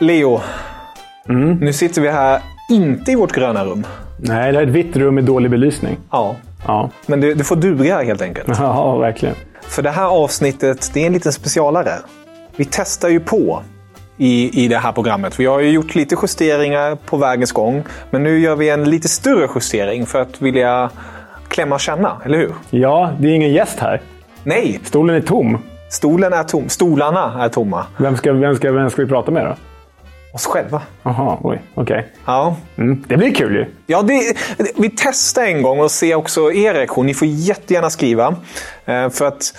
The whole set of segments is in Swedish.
Leo, nu sitter vi här, inte i vårt gröna rum. Nej, det är ett vitt rum med dålig belysning. Ja, Ja, men det, får duga helt enkelt. ja verkligen. För det här avsnittet, det är en liten specialare. Vi testar ju på i, i det här programmet. Vi har ju gjort lite justeringar på vägens gång. Men nu gör vi en lite större justering för att vilja klämma och känna, eller hur? Ja, det är ingen gäst här. Nej, Stolen är tom. stolen är tom. Stolarna är tomma. Vem ska, vem ska, vem ska vi prata med då? Oss själva. Jaha, oj, okej. Ja, Mm, det blir kul ju. Ja, det, vi testar en gång och ser också er reaktion. Ni får jättegärna skriva. Eh, För att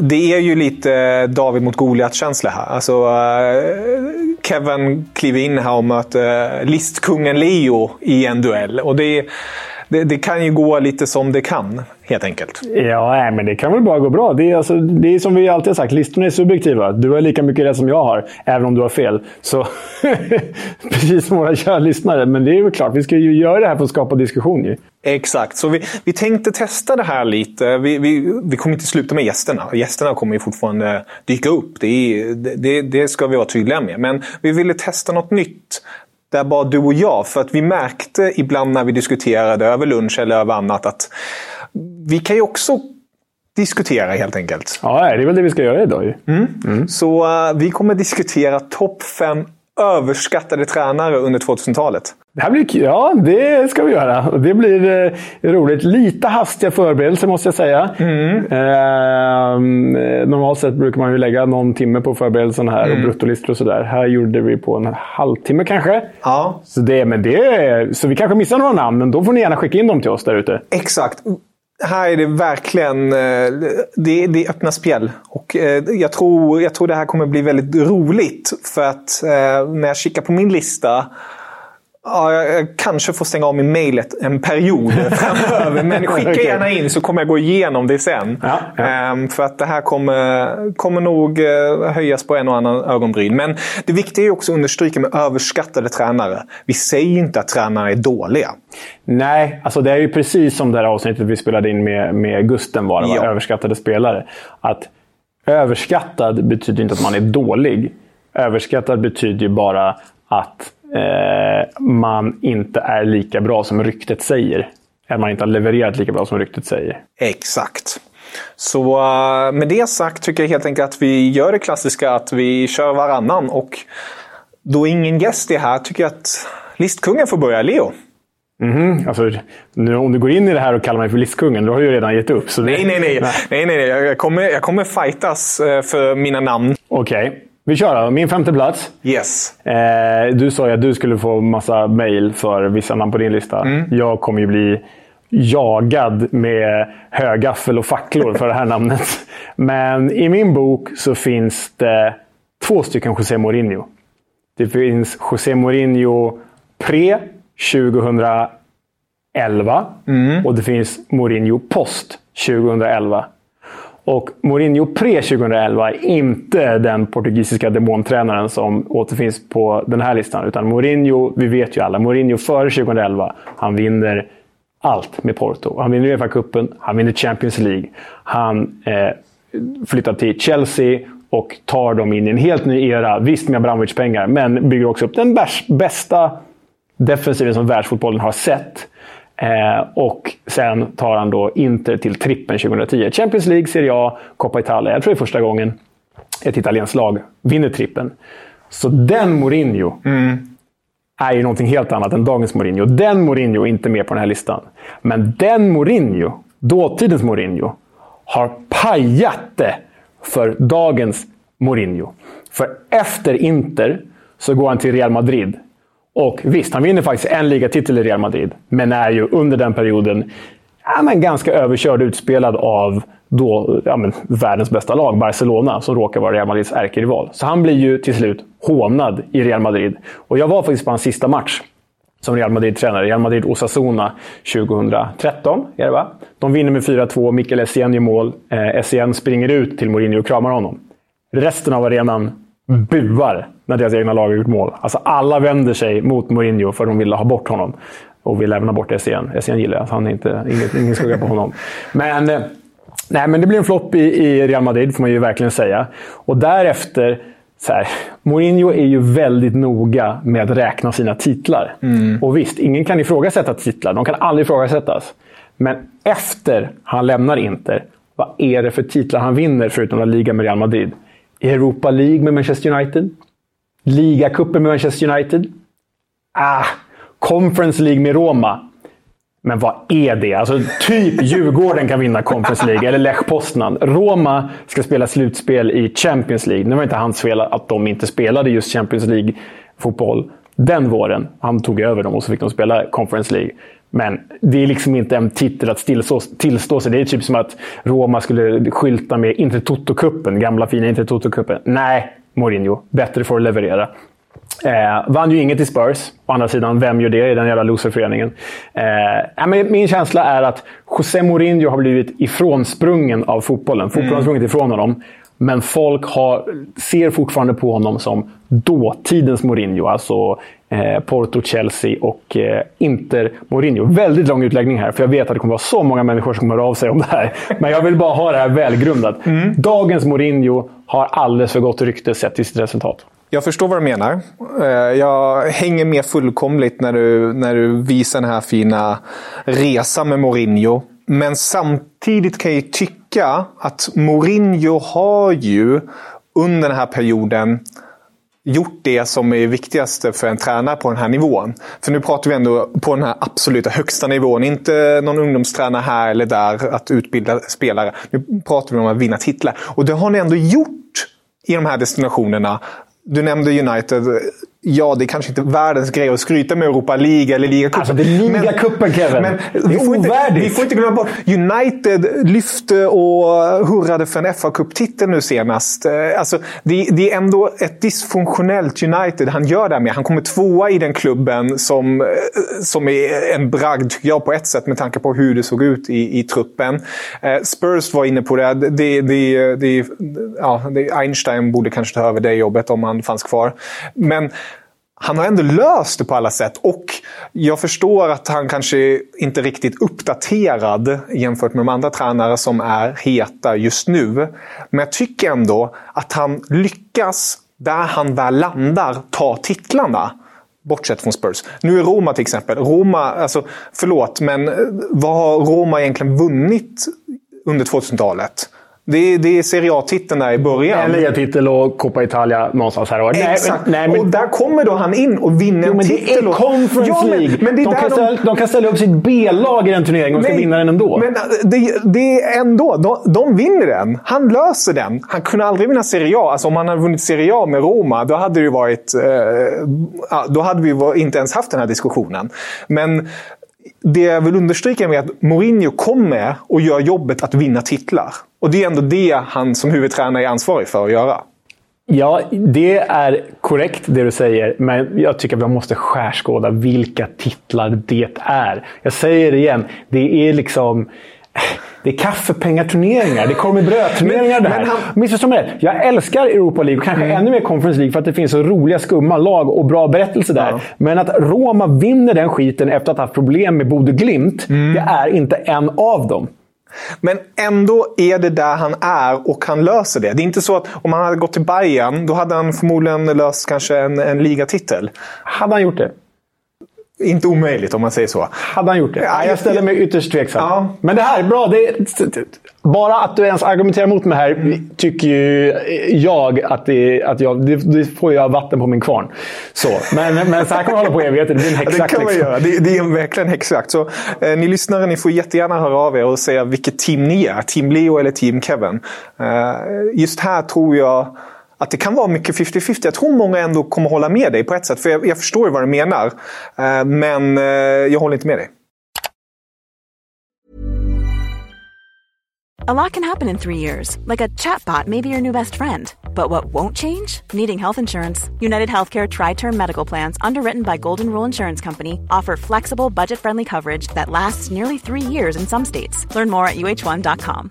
det är ju lite David mot Goliat-känsla här. Alltså, eh, Kevin kliver in här och möter listkungen Leo i en duell. Och det, det, det kan ju gå lite som det kan, helt enkelt. Ja, nej, men det kan väl bara gå bra. Det är, alltså, det är som vi alltid har sagt, listorna är subjektiva. Du har lika mycket rätt som jag har, även om du har fel. Så, precis som våra kära lyssnare. Men det är väl klart, vi ska ju göra det här för att skapa diskussion ju. Exakt, så vi, vi tänkte testa det här lite. Vi, vi, vi kommer inte sluta med gästerna. Gästerna kommer ju fortfarande dyka upp. Det, är, det, det ska vi vara tydliga med. Men vi ville testa något nytt. Där bara du och jag. För att vi märkte ibland när vi diskuterade över lunch eller över annat att vi kan ju också diskutera helt enkelt. Ja, det är väl det vi ska göra idag ju. Så eh, vi kommer diskutera topp fem överskattade tränare under 2000-talet. Det här blir kul. Ja, det ska vi göra. Det blir eh, roligt. Lite hastiga förberedelser måste jag säga. Ehm, eh, normalt sett brukar man ju lägga någon timme på förberedelserna här och bruttolistor och sådär. Här gjorde vi på en halvtimme kanske. Ja, Så, det, men det, så vi kanske missar några namn, men då får ni gärna skicka in dem till oss där ute. Exakt. Här är det verkligen eh, det, det är öppna spjäll. Och eh, jag tror, jag tror det här kommer bli väldigt roligt. För att eh, när jag kikar på min lista Ja, jag kanske får stänga av min mail ett- en period framöver. Men skicka gärna in så kommer jag gå igenom det sen. Ja, ja. Ehm, För att det här kommer, kommer nog eh, höjas på en och annan ögonbryn. Men det viktiga är också att understryka med överskattade tränare. Vi säger inte att tränare är dåliga. Nej, alltså det är ju precis som det här avsnittet vi spelade in med, med Gusten var Ja. överskattade spelare. Att överskattad betyder inte att man är dålig. Överskattad betyder ju bara att eh, man inte är lika bra som ryktet säger. Att man inte har levererat lika bra som ryktet säger. Exakt. Så uh, med det sagt tycker jag helt enkelt att vi gör det klassiska att vi kör varannan. Och då ingen gäst är här tycker jag att listkungen får börja. Leo. Mm, alltså, nu, om du går in i det här och kallar mig för listkungen, då har du ju redan gett upp. Så nej, nej, nej. nej. nej, nej. Jag, kommer, jag kommer fightas eh, för mina namn. Okej. Okay. Vi kör då. Min femte plats. Yes. Eh, du sa ju att du skulle få massa mail för vissa namn på din lista. Mm. Jag kommer ju bli jagad med högaffel och facklor för det här namnet. Men i min bok så finns det två stycken José Mourinho. Det finns José Mourinho pre 2011 mm. och det finns Mourinho post 2011. Och Mourinho pre-2011 är inte den portugisiska demontränaren som återfinns på den här listan. Utan Mourinho, vi vet ju alla, Mourinho före 2011, han vinner allt med Porto. Han vinner Uefa-cupen, han vinner Champions League. Han eh, flyttar till Chelsea och tar dem in i en helt ny era. Visst med Abramovic-pengar, men bygger också upp den bästa defensiven som världsfotbollen har sett. Eh, och sen tar han då Inter till trippen 2010. Champions League, Serie A, Coppa Italia. Jag tror det är första gången ett italienskt lag vinner trippen. Så den Mourinho mm. är ju någonting helt annat än dagens Mourinho. Den Mourinho är inte med på den här listan. Men den Mourinho, dåtidens Mourinho, har pajat det för dagens Mourinho. För efter Inter så går han till Real Madrid och visst, han vinner faktiskt en ligatitel i Real Madrid, men är ju under den perioden ja, men ganska överkörd utspelad av då, ja, men, världens bästa lag, Barcelona, som råkar vara Real Madrids ärkerival. Så han blir ju till slut hånad i Real Madrid. Och jag var faktiskt på hans sista match som Real Madrid-tränare. Real Madrid-Osasuna 2013, är det va? De vinner med 4-2, Mikael Essien gör mål. Eh, Essien springer ut till Mourinho och kramar honom. Resten av arenan buar när deras egna lag har gjort mål. Alltså alla vänder sig mot Mourinho för de vill ha bort honom. Och vill lämna bort Essien. Essien gillar jag, han är inte, inget, ingen skugga på honom. Men, eh, nej, men det blir en flopp i, i Real Madrid, får man ju verkligen säga. Och därefter, så här, Mourinho är ju väldigt noga med att räkna sina titlar. Mm. Och visst, ingen kan ifrågasätta titlar. De kan aldrig ifrågasättas. Men efter han lämnar Inter, vad är det för titlar han vinner förutom La Liga med Real Madrid? Europa League med Manchester United. Ligacupen med Manchester United. Ah, Conference League med Roma. Men vad är det? Alltså, typ Djurgården kan vinna Conference League, eller Lech Poznan. Roma ska spela slutspel i Champions League. Nu var inte hans fel att de inte spelade just Champions League-fotboll den våren. Han tog över dem och så fick de spela Conference League. Men det är liksom inte en titel att tillstå, tillstå sig. Det är typ som att Roma skulle skylta med Intertoto-cupen, gamla fina Intertoto-cupen. Nej, Mourinho. Bättre får leverera. Eh, vann ju inget i Spurs. Å andra sidan, vem gör det i den jävla loserföreningen? Eh, men min känsla är att José Mourinho har blivit ifrånsprungen av fotbollen. Fotbollen har mm. sprungit ifrån honom. Men folk har, ser fortfarande på honom som dåtidens Mourinho. Alltså eh, Porto, Chelsea och eh, Inter Mourinho. Väldigt lång utläggning här, för jag vet att det kommer vara så många människor som kommer av sig om det här. Men jag vill bara ha det här välgrundat. Mm. Dagens Mourinho har alldeles för gott rykte sett till sitt resultat. Jag förstår vad du menar. Eh, jag hänger med fullkomligt när du, när du visar den här fina resan med Mourinho. Men samtidigt kan jag tycka att Mourinho har ju under den här perioden gjort det som är viktigast för en tränare på den här nivån. För nu pratar vi ändå på den här absoluta högsta nivån. Inte någon ungdomstränare här eller där att utbilda spelare. Nu pratar vi om att vinna titlar. Och det har ni ändå gjort i de här destinationerna. Du nämnde United Ja, det är kanske inte världens grej att skryta med Europa League eller ligacupen. Alltså, det är ligacupen Kevin! Men är ovärdigt! vi får inte glömma bort, United lyfte och hurrade för en fa Cup-titel nu senast. Eh, alltså, det, det, är ändå ett dysfunktionellt United han gör det med. Han kommer tvåa i den klubben som, eh, som är en bragd, tycker jag, på ett sätt med tanke på hur det såg ut i, i truppen. Eh, Spurs var inne på det. det, det, det ja, Einstein borde kanske ta över det jobbet om han fanns kvar. Men han har ändå löst det på alla sätt. Och jag förstår att han kanske inte är riktigt uppdaterad jämfört med de andra tränare som är heta just nu. Men jag tycker ändå att han lyckas, där han väl landar, ta titlarna. Bortsett från Spurs. Nu är Roma till exempel. Roma, alltså, förlåt, men vad har Roma egentligen vunnit under 2000-talet. Det är, det är Serie A-titeln där i början. En ligatitel och Coppa Italia någonstans här och var. Exakt. Nej, men, och där kommer då han in och vinner jo, en men det titel. är och- Conference Ja, League. Men det är de, kan ställa, de kan ställa upp sitt B-lag i den turneringen och ska Nej, vinna den ändå. Men äh, det, det är ändå, de, de vinner den. Han löser den. Han kunde aldrig vinna Serie A. Alltså om han hade vunnit Serie A med Roma, då hade det varit... Eh, då hade vi inte ens haft den här diskussionen. Men det jag vill understryka är att Mourinho kommer och gör jobbet att vinna titlar. Och det är ändå det han som huvudtränare är ansvarig för att göra. Ja, det är korrekt det du säger, men jag tycker att vi måste skärskåda vilka titlar det är. Jag säger det igen, det är liksom... Det är kaffepengaturneringar, det kommer brödturneringar det här. han- Missförstå mig rätt. Jag älskar Europa League och kanske ännu mer Conference League för att det finns så roliga, skumma lag och bra berättelser där. Ja. Men att Roma vinner den skiten efter att ha haft problem med Bodø Glimt, det är inte en av dem. Men ändå är det där han är och han löser det. Det är inte så att om han hade gått till Bayern då hade han förmodligen löst kanske en, en ligatitel. Hade han gjort det? Inte omöjligt om man säger så. Hade han gjort det? Ja, jag ställer mig ytterst tveksam. Ja. Men det här, bra. Det är, bara att du ens argumenterar mot mig här tycker ju jag att, det, att jag, det, det får jag vatten på min kvarn. Så. Men, men så här kommer jag hålla på i evigheter. Det blir en Ja, det häxjakt. kan man liksom. göra. Det, det är verkligen häxjakt. Så eh, ni lyssnare, ni får jättegärna höra av er och säga vilket team ni är. Team Leo eller Team Kevin. Eh, just här tror jag att det kan vara mycket 50-50. Jag tror många ändå kommer hålla med dig på ett sätt. För jag, jag förstår ju vad du menar. Eh, men eh, jag håller inte med dig. A lot can happen in three years, like a chatbot may be your new best friend. But what won't change? Needing health insurance. United Healthcare Tri Term Medical Plans, underwritten by Golden Rule Insurance Company, offer flexible, budget friendly coverage that lasts nearly three years in some states. Learn more at uh1.com.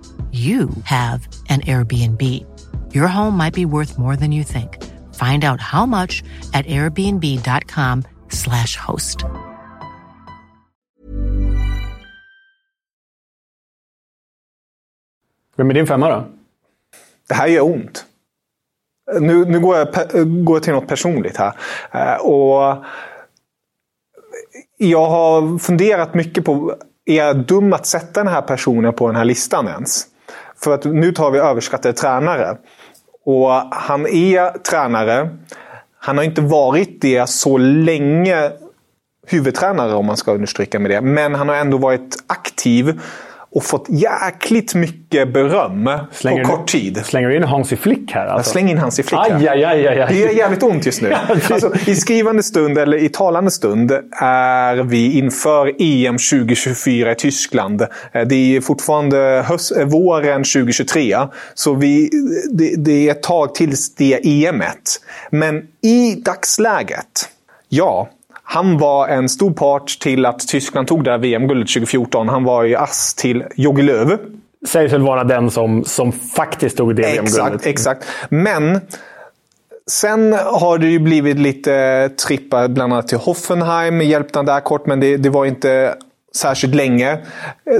you have an Airbnb. Your home might be worth more than you think. Find out how much at airbnb.com/slash host. Vem är din femma då? Det här gör ont. Nu, nu går, jag, går jag till något personligt här. Eh, Och jag har funderat mycket på, är jag dum att sätta den här personen på den här listan ens? För att nu tar vi överskattade tränare. Och han är tränare. Han har inte varit det så länge huvudtränare om man ska understryka med det. Men han har ändå varit aktiv och fått jäkligt mycket beröm Slänger på kort tid. Slänger du in Hans i Flick här? Jag Alltså? slänger in hans i flickan. Aj, aj, aj, aj. Det gör jävligt ont just nu. Alltså, I skrivande stund, eller i talande stund, är vi inför EM 2024 i Tyskland. Eh, Det är fortfarande höst, eh, våren 2023. Så vi, det, det är ett tag tills det EMet. Men i dagsläget, ja. Han var en stor part till att Tyskland tog det här VM-guldet 2014. Han var i ass till Jogi Löw. Sägs väl vara den som, som faktiskt tog det Exakt, VM-guldet. exakt. Men sen har det ju blivit lite trippar bland annat till Hoffenheim. Hjälpte han där kort, men det, det var inte särskilt länge.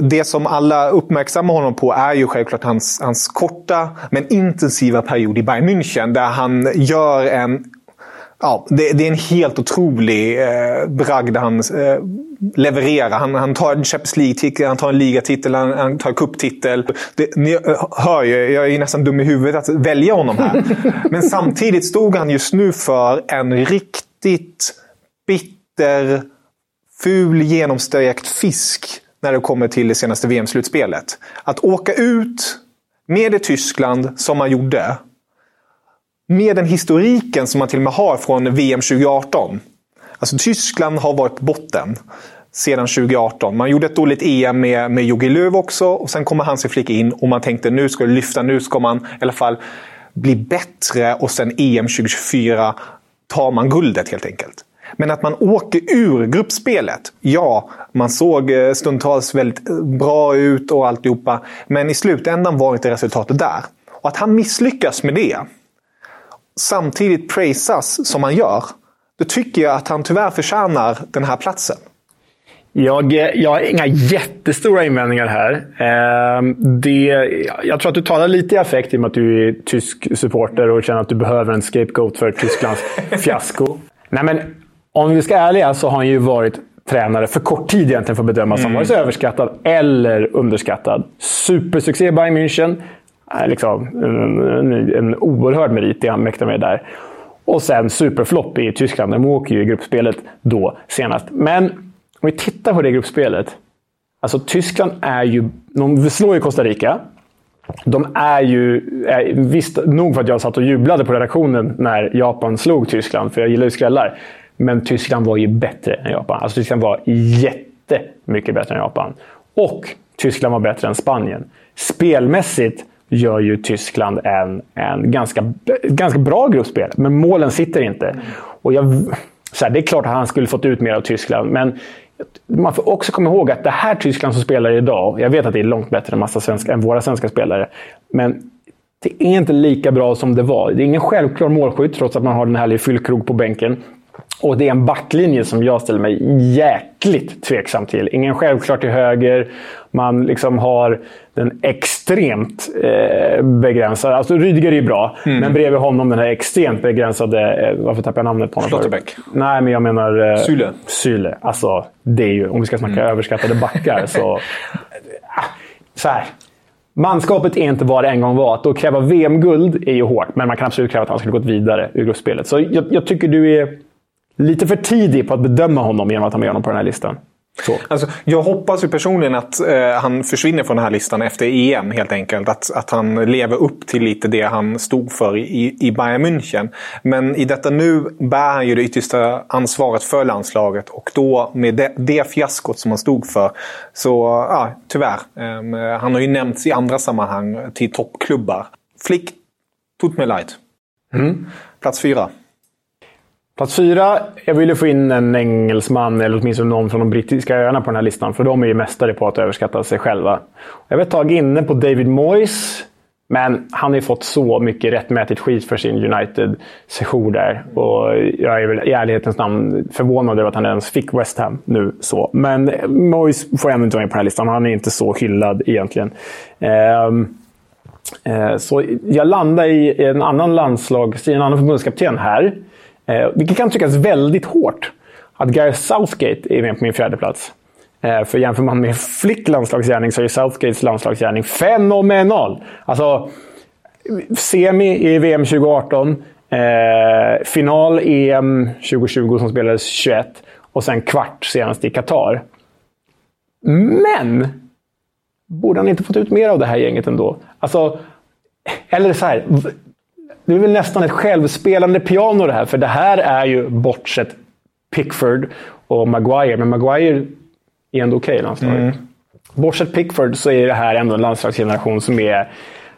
Det som alla uppmärksammar honom på är ju självklart hans, hans korta men intensiva period i Bayern München. Där han gör en Ja, det, det är en helt otrolig eh, bragd han eh, levererar. Han, han tar en Champions League-titel, han tar en ligatitel, han, han tar en cuptitel. Det- Ni hör ju, jag är nästan dum i huvudet att välja honom här. Men samtidigt stod han just nu för en riktigt bitter, ful, genomstekt fisk när det kommer till det senaste VM-slutspelet. Att åka ut med det Tyskland som man gjorde. Med den historiken som man till och med har från VM 2018. Alltså Tyskland har varit på botten sedan 2018. Man gjorde ett dåligt EM med, med Jogi Löw också och sen kommer Hansi Flick in och man tänkte nu ska det lyfta, nu ska man i alla fall bli bättre och sen EM 2024 tar man guldet helt enkelt. Men att man åker ur gruppspelet. Ja, man såg eh, stundtals väldigt eh, bra ut och alltihopa. Men i slutändan var inte resultatet där. Och att han misslyckas med det. Samtidigt praisas som han gör. Då tycker jag att han tyvärr förtjänar den här platsen. Jag, jag har inga jättestora invändningar här. Ehm, det, jag tror att du talar lite i affekt i och med att du är tysk supporter och känner att du behöver en scapegoat för Tysklands fiasko. Nej, men om vi ska vara ärliga så har han ju varit tränare för kort tid egentligen för att bedömas som mm. vare sig överskattad eller underskattad. Supersuccé i Bayern München. Liksom en, en, en oerhörd merit det han mäktar med där. Och sen superflopp i Tyskland. De åker ju i gruppspelet då senast. Men om vi tittar på det gruppspelet. Alltså Tyskland är ju... De slår ju Costa Rica. De är ju... Är, visst nog för att jag satt och jublade på redaktionen när Japan slog Tyskland, för jag gillar ju skrällar. Men Tyskland var ju bättre än Japan. Alltså Tyskland var jättemycket bättre än Japan. Och Tyskland var bättre än Spanien. Spelmässigt gör ju Tyskland en, en ganska, ganska bra gruppspel, men målen sitter inte. Och jag, så här, det är klart att han skulle fått ut mer av Tyskland, men man får också komma ihåg att det här Tyskland som spelar idag, jag vet att det är långt bättre än, massa svenska, än våra svenska spelare, men det är inte lika bra som det var. Det är ingen självklar målskytt, trots att man har den här fyllkrog på bänken. Och det är en backlinje som jag ställer mig jäkligt tveksam till. Ingen självklar till höger. Man liksom har den extremt eh, begränsade... Alltså Rydiger är ju bra, mm. men bredvid honom den här extremt begränsade... Eh, varför tappar jag namnet på honom? Schlotterbeck? Nej, men jag menar... Eh, Syle. Syle. Alltså, det är ju... Om vi ska snacka mm. överskattade backar så... Ah, så här. Manskapet är inte vad det en gång var. Att då kräva VM-guld är ju hårt, men man kan absolut kräva att han skulle gått vidare ur gruppspelet. Så jag, jag tycker du är lite för tidig på att bedöma honom genom att ha med honom på den här listan. Så. Alltså, jag hoppas ju personligen att eh, han försvinner från den här listan efter EM helt enkelt. Att, att han lever upp till lite det han stod för i, i Bayern München. Men i detta nu bär han ju det yttersta ansvaret för landslaget och då med det, det fiaskot som han stod för. Så ja, tyvärr. Eh, han har ju nämnts i andra sammanhang till toppklubbar. Flick, tut mir leid. Mm. Plats fyra. Plats fyra, jag ville få in en engelsman, eller åtminstone någon från de brittiska öarna på den här listan. För de är ju mästare på att överskatta sig själva. Jag var ett tag inne på David Moyes. Men han har ju fått så mycket rättmätigt skit för sin United-sejour där. Och jag är väl i ärlighetens namn förvånad över att han ens fick West Ham nu. så. Men Moyes får ändå inte vara med på den här listan. Han är inte så hyllad egentligen. Um, så jag landar i en annan landslags, i en annan förbundskapten här. Eh, vilket kan tyckas väldigt hårt. Att Gareth Southgate är med på min fjärde plats. Eh, för jämför man med Flick landslagsgärning så är Southgates landslagsgärning fenomenal. Alltså, semi i VM 2018, eh, final EM 2020 som spelades 21 och sen kvart senast i Qatar. Men! Borde han inte fått ut mer av det här gänget ändå? Alltså, eller så här, det är väl nästan ett självspelande piano det här, för det här är ju bortsett Pickford och Maguire, men Maguire är ändå okej okay i landslaget. Mm. Bortsett Pickford så är det här ändå en landslagsgeneration som är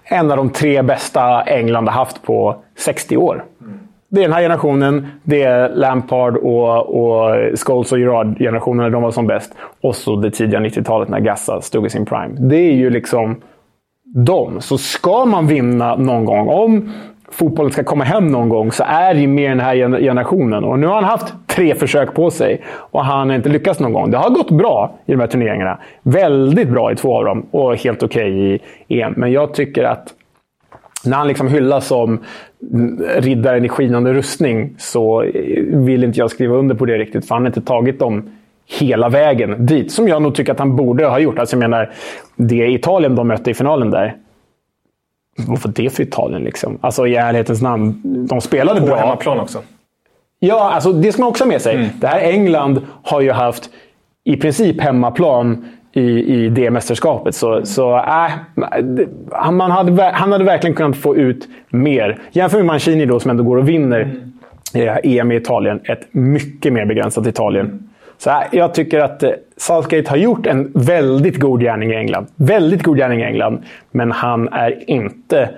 en av de tre bästa England har haft på 60 år. Mm. Det är den här generationen, det är Lampard och, och Scholes och Gerard-generationen när de var som bäst. Och så det tidiga 90-talet när Gassa stod i sin prime. Det är ju liksom de. Så ska man vinna någon gång, om fotbollen ska komma hem någon gång så är det ju med den här generationen. Och nu har han haft tre försök på sig och han har inte lyckats någon gång. Det har gått bra i de här turneringarna. Väldigt bra i två av dem och helt okej okay i EM. Men jag tycker att när han liksom hyllas som riddaren i skinande rustning så vill inte jag skriva under på det riktigt. För han har inte tagit dem hela vägen dit. Som jag nog tycker att han borde ha gjort. Alltså jag menar, det Italien de mötte i finalen där vad var det för Italien liksom? Alltså i ärlighetens namn, de spelade På bra. På hemmaplan också. Ja, alltså det ska man också ha med sig. Mm. Det här England har ju haft i princip hemmaplan i, i det mästerskapet. Så, så äh, man hade, han hade verkligen kunnat få ut mer. Jämför med Mancini då, som ändå går och vinner mm. EM i Italien. Ett mycket mer begränsat Italien. Så äh, jag tycker att eh, Southgate har gjort en väldigt god gärning i England. Väldigt god gärning i England. Men han är inte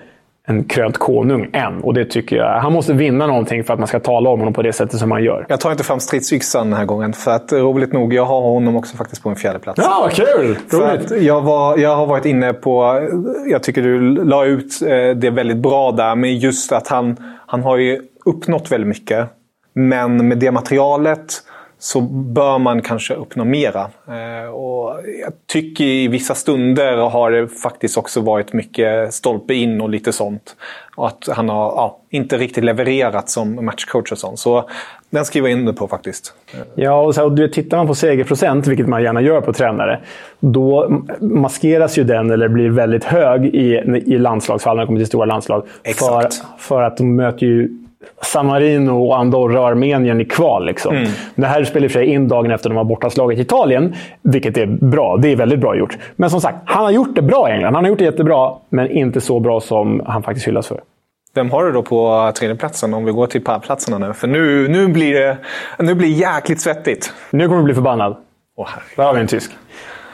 en krönt konung än. Och det tycker jag. Han måste vinna någonting för att man ska tala om honom på det sättet som han gör. Jag tar inte fram stridsyxan den här gången. För att roligt nog, jag har honom också faktiskt på en fjärde plats. Ja, vad kul! Roligt. jag, var, jag har varit inne på... Jag tycker du la ut eh, det väldigt bra där. Men just att han, han har ju uppnått väldigt mycket. Men med det materialet så bör man kanske uppnå mera. Eh, och jag tycker i vissa stunder har det faktiskt också varit mycket stolpe in och lite sånt. Och att han har ja, inte riktigt levererat som matchcoach och sånt. Så den skriver jag in på faktiskt. Ja, och, så, och du, tittar man på segerprocent, vilket man gärna gör på tränare, då maskeras ju den, eller blir väldigt hög i, i landslagsfall när det kommer till stora landslag. För, för att de möter ju San och Andorra och Armenien i kval. Liksom. Mm. Det här spelar i sig in dagen efter de har bortaslaget Italien, vilket är bra. Det är väldigt bra gjort. Men som sagt, han har gjort det bra i England. Han har gjort det jättebra, men inte så bra som han faktiskt hyllas för. Vem har du då på tredjeplatsen om vi går till pallplatserna nu? För nu, nu blir det nu blir jäkligt svettigt. Nu kommer du bli förbannad. Åh, Där har vi en tysk.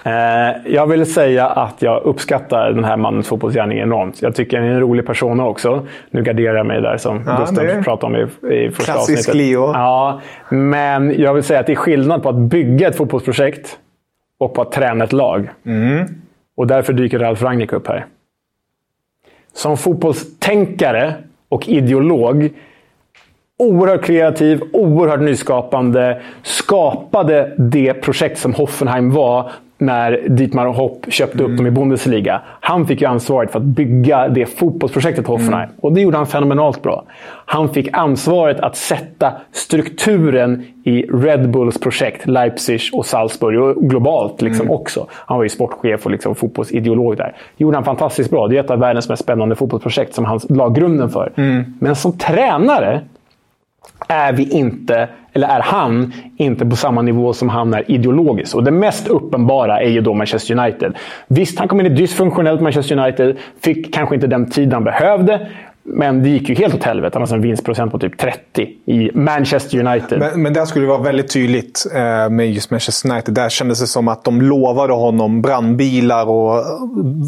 Eh, jag vill säga att jag uppskattar den här mannens fotbollsgärning enormt. Jag tycker han är en rolig person också. Nu garderar jag mig där som ja, Gustav pratade om i, i första Klassisk avsnittet. Leo. Ja, men jag vill säga att det är skillnad på att bygga ett fotbollsprojekt och på att träna ett lag. Mm. Och därför dyker Ralf Rangnick upp här. Som fotbollstänkare och ideolog oerhört kreativ, oerhört nyskapande. Skapade det projekt som Hoffenheim var när Dietmar Hopp köpte upp mm. dem i Bundesliga. Han fick ju ansvaret för att bygga det fotbollsprojektet Hoffenheim. Mm. Och det gjorde han fenomenalt bra. Han fick ansvaret att sätta strukturen i Red Bulls projekt, Leipzig och Salzburg och globalt liksom mm. också. Han var ju sportchef och liksom fotbollsideolog där. Det gjorde han fantastiskt bra. Det är ett av världens mest spännande fotbollsprojekt som han la grunden för. Mm. Men som tränare är vi inte, eller är han, inte på samma nivå som han är ideologiskt. Och det mest uppenbara är ju då Manchester United. Visst, han kom in i dysfunktionellt Manchester United, fick kanske inte den tid han behövde. Men det gick ju helt åt helvete. Han har en vinstprocent på typ 30 i Manchester United. Men, men där skulle det vara väldigt tydligt eh, med just Manchester United. Där kändes det som att de lovade honom brandbilar och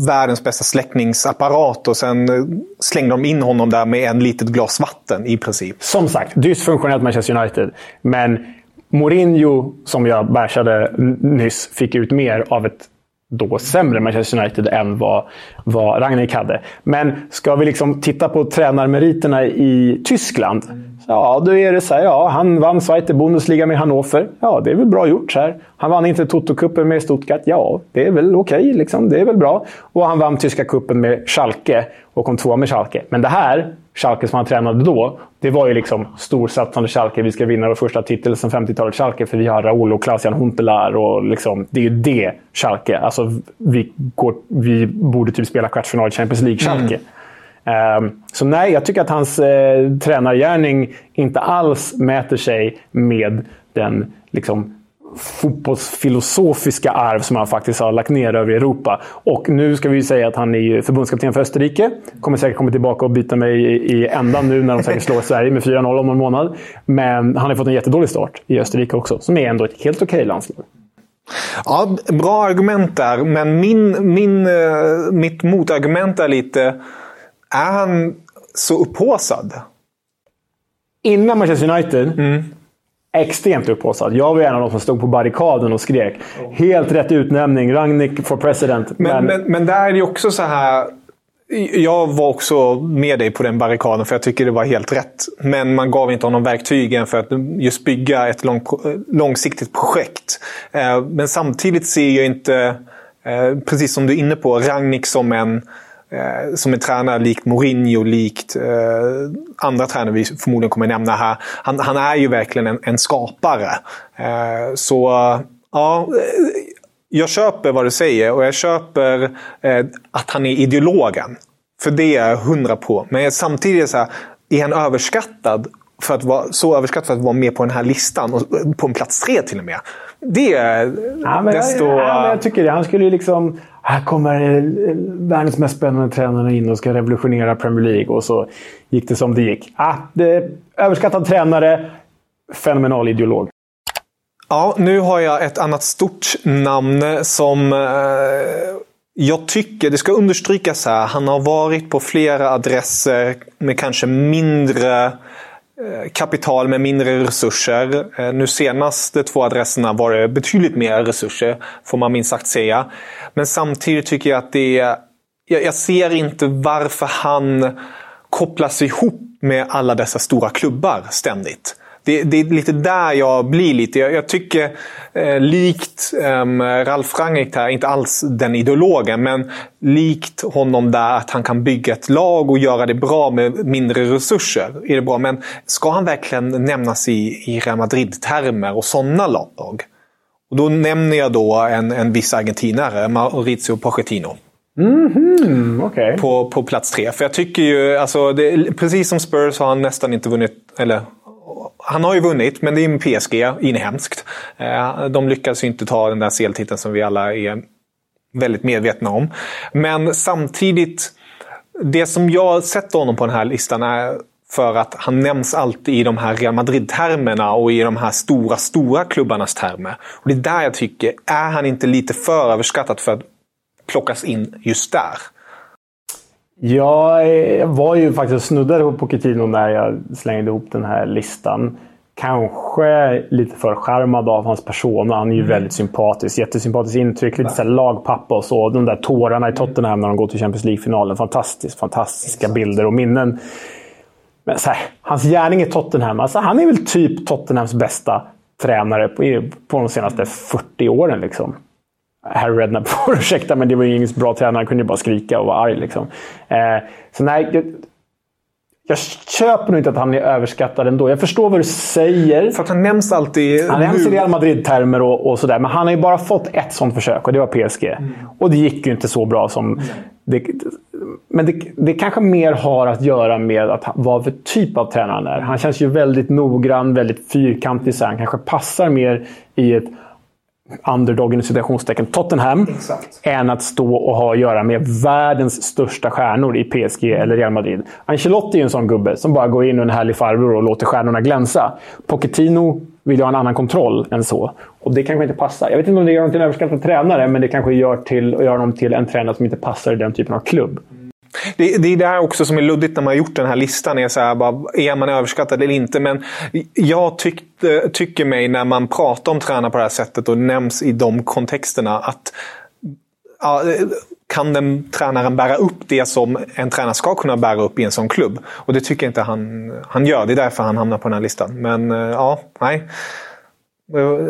världens bästa släckningsapparat. Och sen eh, slängde de in honom där med en litet glas vatten i princip. Som sagt, dysfunktionellt Manchester United. Men Mourinho, som jag bärsade nyss, fick ut mer av ett då sämre Manchester United än vad, vad Ragnik hade. Men ska vi liksom titta på tränarmeriterna i Tyskland. Ja, då är det så här. Ja, han vann Zweite Bundesliga med Hannover. Ja, det är väl bra gjort. så här. Han vann inte Toto-cupen med Stuttgart. Ja, det är väl okej. Okay, liksom. Det är väl bra. Och han vann tyska cupen med Schalke och kom tvåa med Schalke. Men det här Schalke som han tränade då, det var ju liksom storsatsande Schalke. Vi ska vinna vår första titel sedan 50-talet Schalke för vi har Raoul och Klaas-Jan Huntelaar. Och liksom, det är ju det Schalke. Alltså, vi, går, vi borde typ spela kvartsfinal i Champions League Schalke. Mm. Ehm, så nej, jag tycker att hans eh, tränargärning inte alls mäter sig med den liksom, fotbollsfilosofiska arv som han faktiskt har lagt ner över Europa. Och nu ska vi ju säga att han är förbundskapten för Österrike. Kommer säkert komma tillbaka och bita mig i ändan nu när de säkert slår Sverige med 4-0 om en månad. Men han har fått en jättedålig start i Österrike också, som är ändå ett helt okej okay landslag. Ja, bra argument där, men min, min, eh, mitt motargument är lite... Är han så upphåsad? Innan Manchester United mm extremt upphaussad. Jag var en av de som stod på barrikaden och skrek. Helt rätt utnämning, Rangnick for president. Men, men, men, där är det också så här... Jag var också med dig på den barrikaden för jag tycker det var helt rätt. Men man gav inte honom verktygen för att just bygga ett lång, långsiktigt projekt. Eh, men samtidigt ser jag inte, eh, precis som du är inne på, Rangnick som en eh, som en tränare likt Mourinho, likt eh, andra tränare vi förmodligen kommer nämna här. Han, han är ju verkligen en, en skapare. Eh, så ja, jag köper vad du säger och jag köper eh, att han är ideologen. För det är jag hundra på. Men samtidigt så här, är han överskattad för att vara så överskattad för att vara med på den här listan. Och på en plats tre till och med. det är Ja, men desto... jag, ja, jag tycker det. Han skulle ju liksom... Här kommer eh, världens mest spännande tränare in och ska revolutionera Premier League. Och så gick det som det gick. Ah, det, överskattad tränare, fenomenal ideolog. Ja, nu har jag ett annat stort namn eh, som eh, jag tycker, det ska understrykas här, han har varit på flera adresser med kanske mindre eh, Eh, kapital med mindre resurser. Eh, nu senast de två adresserna var det betydligt mer resurser, får man minst sagt säga. Men samtidigt tycker jag att det är... Jag ser inte varför han kopplas ihop med alla dessa stora klubbar ständigt. Det, det, är lite där jag blir lite. Jag, jag tycker, eh, likt eh, Ralf Rangnick här, inte alls den ideologen, men likt honom där att han kan bygga ett lag och göra det bra med mindre resurser. Är det bra. Men ska han verkligen nämnas i, i Real Madrid-termer och sådana lag? Och då nämner jag då en, en viss argentinare, Maurizio Pochettino. Mm, okay. på, på plats tre. För jag tycker ju, alltså, det, precis som Spurs har han nästan inte vunnit, eller han har ju vunnit, men det är med PSG, inhemskt. Eh, de lyckas ju inte ta den där CL-titeln som vi alla är väldigt medvetna om. Men samtidigt, det som jag sätter honom på den här listan är för att han nämns alltid i de här Real Madrid-termerna och i de här stora, stora klubbarnas termer. Och Det är där jag tycker, är han inte lite för överskattad för att plockas in just där? Jag var ju faktiskt snuddade på Pochettino när jag slängde ihop den här listan. Kanske lite för charmad av hans person. Han är ju mm. väldigt sympatisk. Jättesympatiskt intryck. Lite så lagpappa och så. De där tårarna i Tottenham när de går till Champions League-finalen. Fantastiskt, fantastiska bilder och minnen. Men här, hans gärning i Tottenham. Alltså, han är väl typ Tottenhams bästa tränare på, på de senaste 40 åren. Liksom. Harry Redknapp får ursäkta, men det var ju ingen bra tränare. Han kunde ju bara skrika och vara arg. Liksom. Eh, så nej, jag, jag köper nog inte att han är överskattad ändå. Jag förstår vad du säger. För att han nämns alltid... Han nämns i Real Madrid-termer och, och sådär. Men han har ju bara fått ett sånt försök och det var PSG. Mm. Och det gick ju inte så bra som... Mm. Det, men det, det kanske mer har att göra med att vad för typ av tränare han är. Han känns ju väldigt noggrann, väldigt fyrkantig. Så han kanske passar mer i ett underdogen i citationstecken Tottenham Exakt. än att stå och ha att göra med världens största stjärnor i PSG eller Real Madrid. Ancelotti är ju en sån gubbe som bara går in och en härlig farbror och låter stjärnorna glänsa. Pochettino vill ju ha en annan kontroll än så. Och det kanske inte passar. Jag vet inte om det gör honom till en överskattad tränare, men det kanske gör, till, gör honom till en tränare som inte passar i den typen av klubb. Det, det är det också som är luddigt när man har gjort den här listan. Är, så här, bara, är man överskattad eller inte? Men jag tyckte, tycker mig när man pratar om tränare på det här sättet och nämns i de kontexterna att ja, kan den tränaren bära upp det som en tränare ska kunna bära upp i en sån klubb? Och det tycker jag inte han, han gör. Det är därför han hamnar på den här listan. Men eh, ja, nej.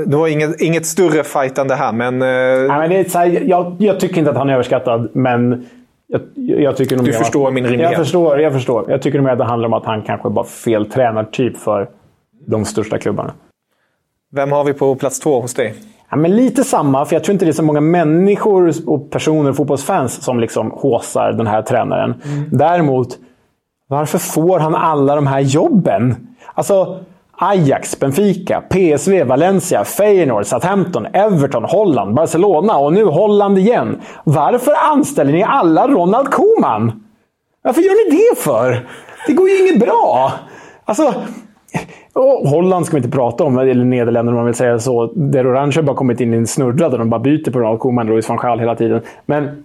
Det var inget, inget större fightande här, men... Eh, nej, men det är här, jag, jag, tycker inte att han är överskattad, men jag, jag tycker du förstår att, min rimlighet? Jag förstår, jag förstår. Jag tycker nog att det handlar om att han kanske bara fel tränartyp för de största klubbarna. Vem har vi på plats två hos dig? Ja, men lite samma, för jag tror inte det är så många människor och personer, fotbollsfans, som liksom håsar den här tränaren. Mm. Däremot, varför får han alla de här jobben? Alltså, Ajax, Benfica, PSV, Valencia, Feyenoord, Southampton, Everton, Holland, Barcelona och nu Holland igen. Varför anställer ni alla Ronald Koeman? Varför gör ni det för? Det går ju inget bra! Alltså, Holland ska vi inte prata om, eller Nederländerna om man vill säga så. Där Orange har bara kommit in i en snurra där de bara byter på Ronald Koeman och Louis van Gaal hela tiden. Men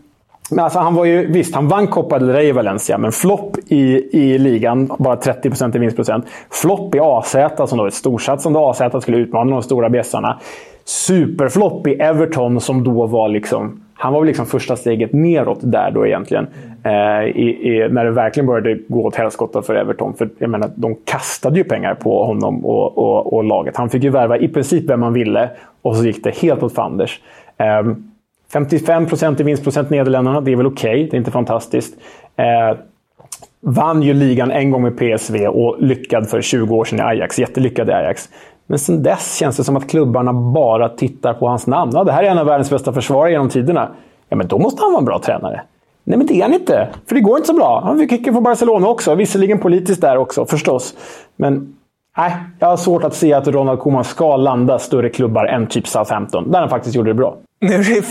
men alltså han var ju, visst, han vann Copa del Rey i Valencia, men flopp i, i ligan. Bara 30% i vinstprocent. Flopp i AZ, som då ett storsatsande AZ skulle utmana de stora bjässarna. Superflopp i Everton, som då var liksom... Han var väl liksom första steget neråt där då egentligen. Eh, i, i, när det verkligen började gå åt helskotta för Everton. För jag menar, de kastade ju pengar på honom och, och, och laget. Han fick ju värva i princip vem man ville och så gick det helt åt fanders. Eh, 55 procent i vinstprocent Nederländerna. Det är väl okej. Okay. Det är inte fantastiskt. Eh, vann ju ligan en gång med PSV och lyckad för 20 år sedan i Ajax. Jättelyckad i Ajax. Men sen dess känns det som att klubbarna bara tittar på hans namn. Ja, det här är en av världens bästa försvarare genom tiderna. Ja, men då måste han vara en bra tränare. Nej, men det är han inte. För det går inte så bra. Han fick kicken från Barcelona också. Visserligen politiskt där också, förstås. Men Nej, jag har svårt att se att Ronald Koeman ska landa större klubbar än typ Southampton, där han faktiskt gjorde det bra. Nu är det,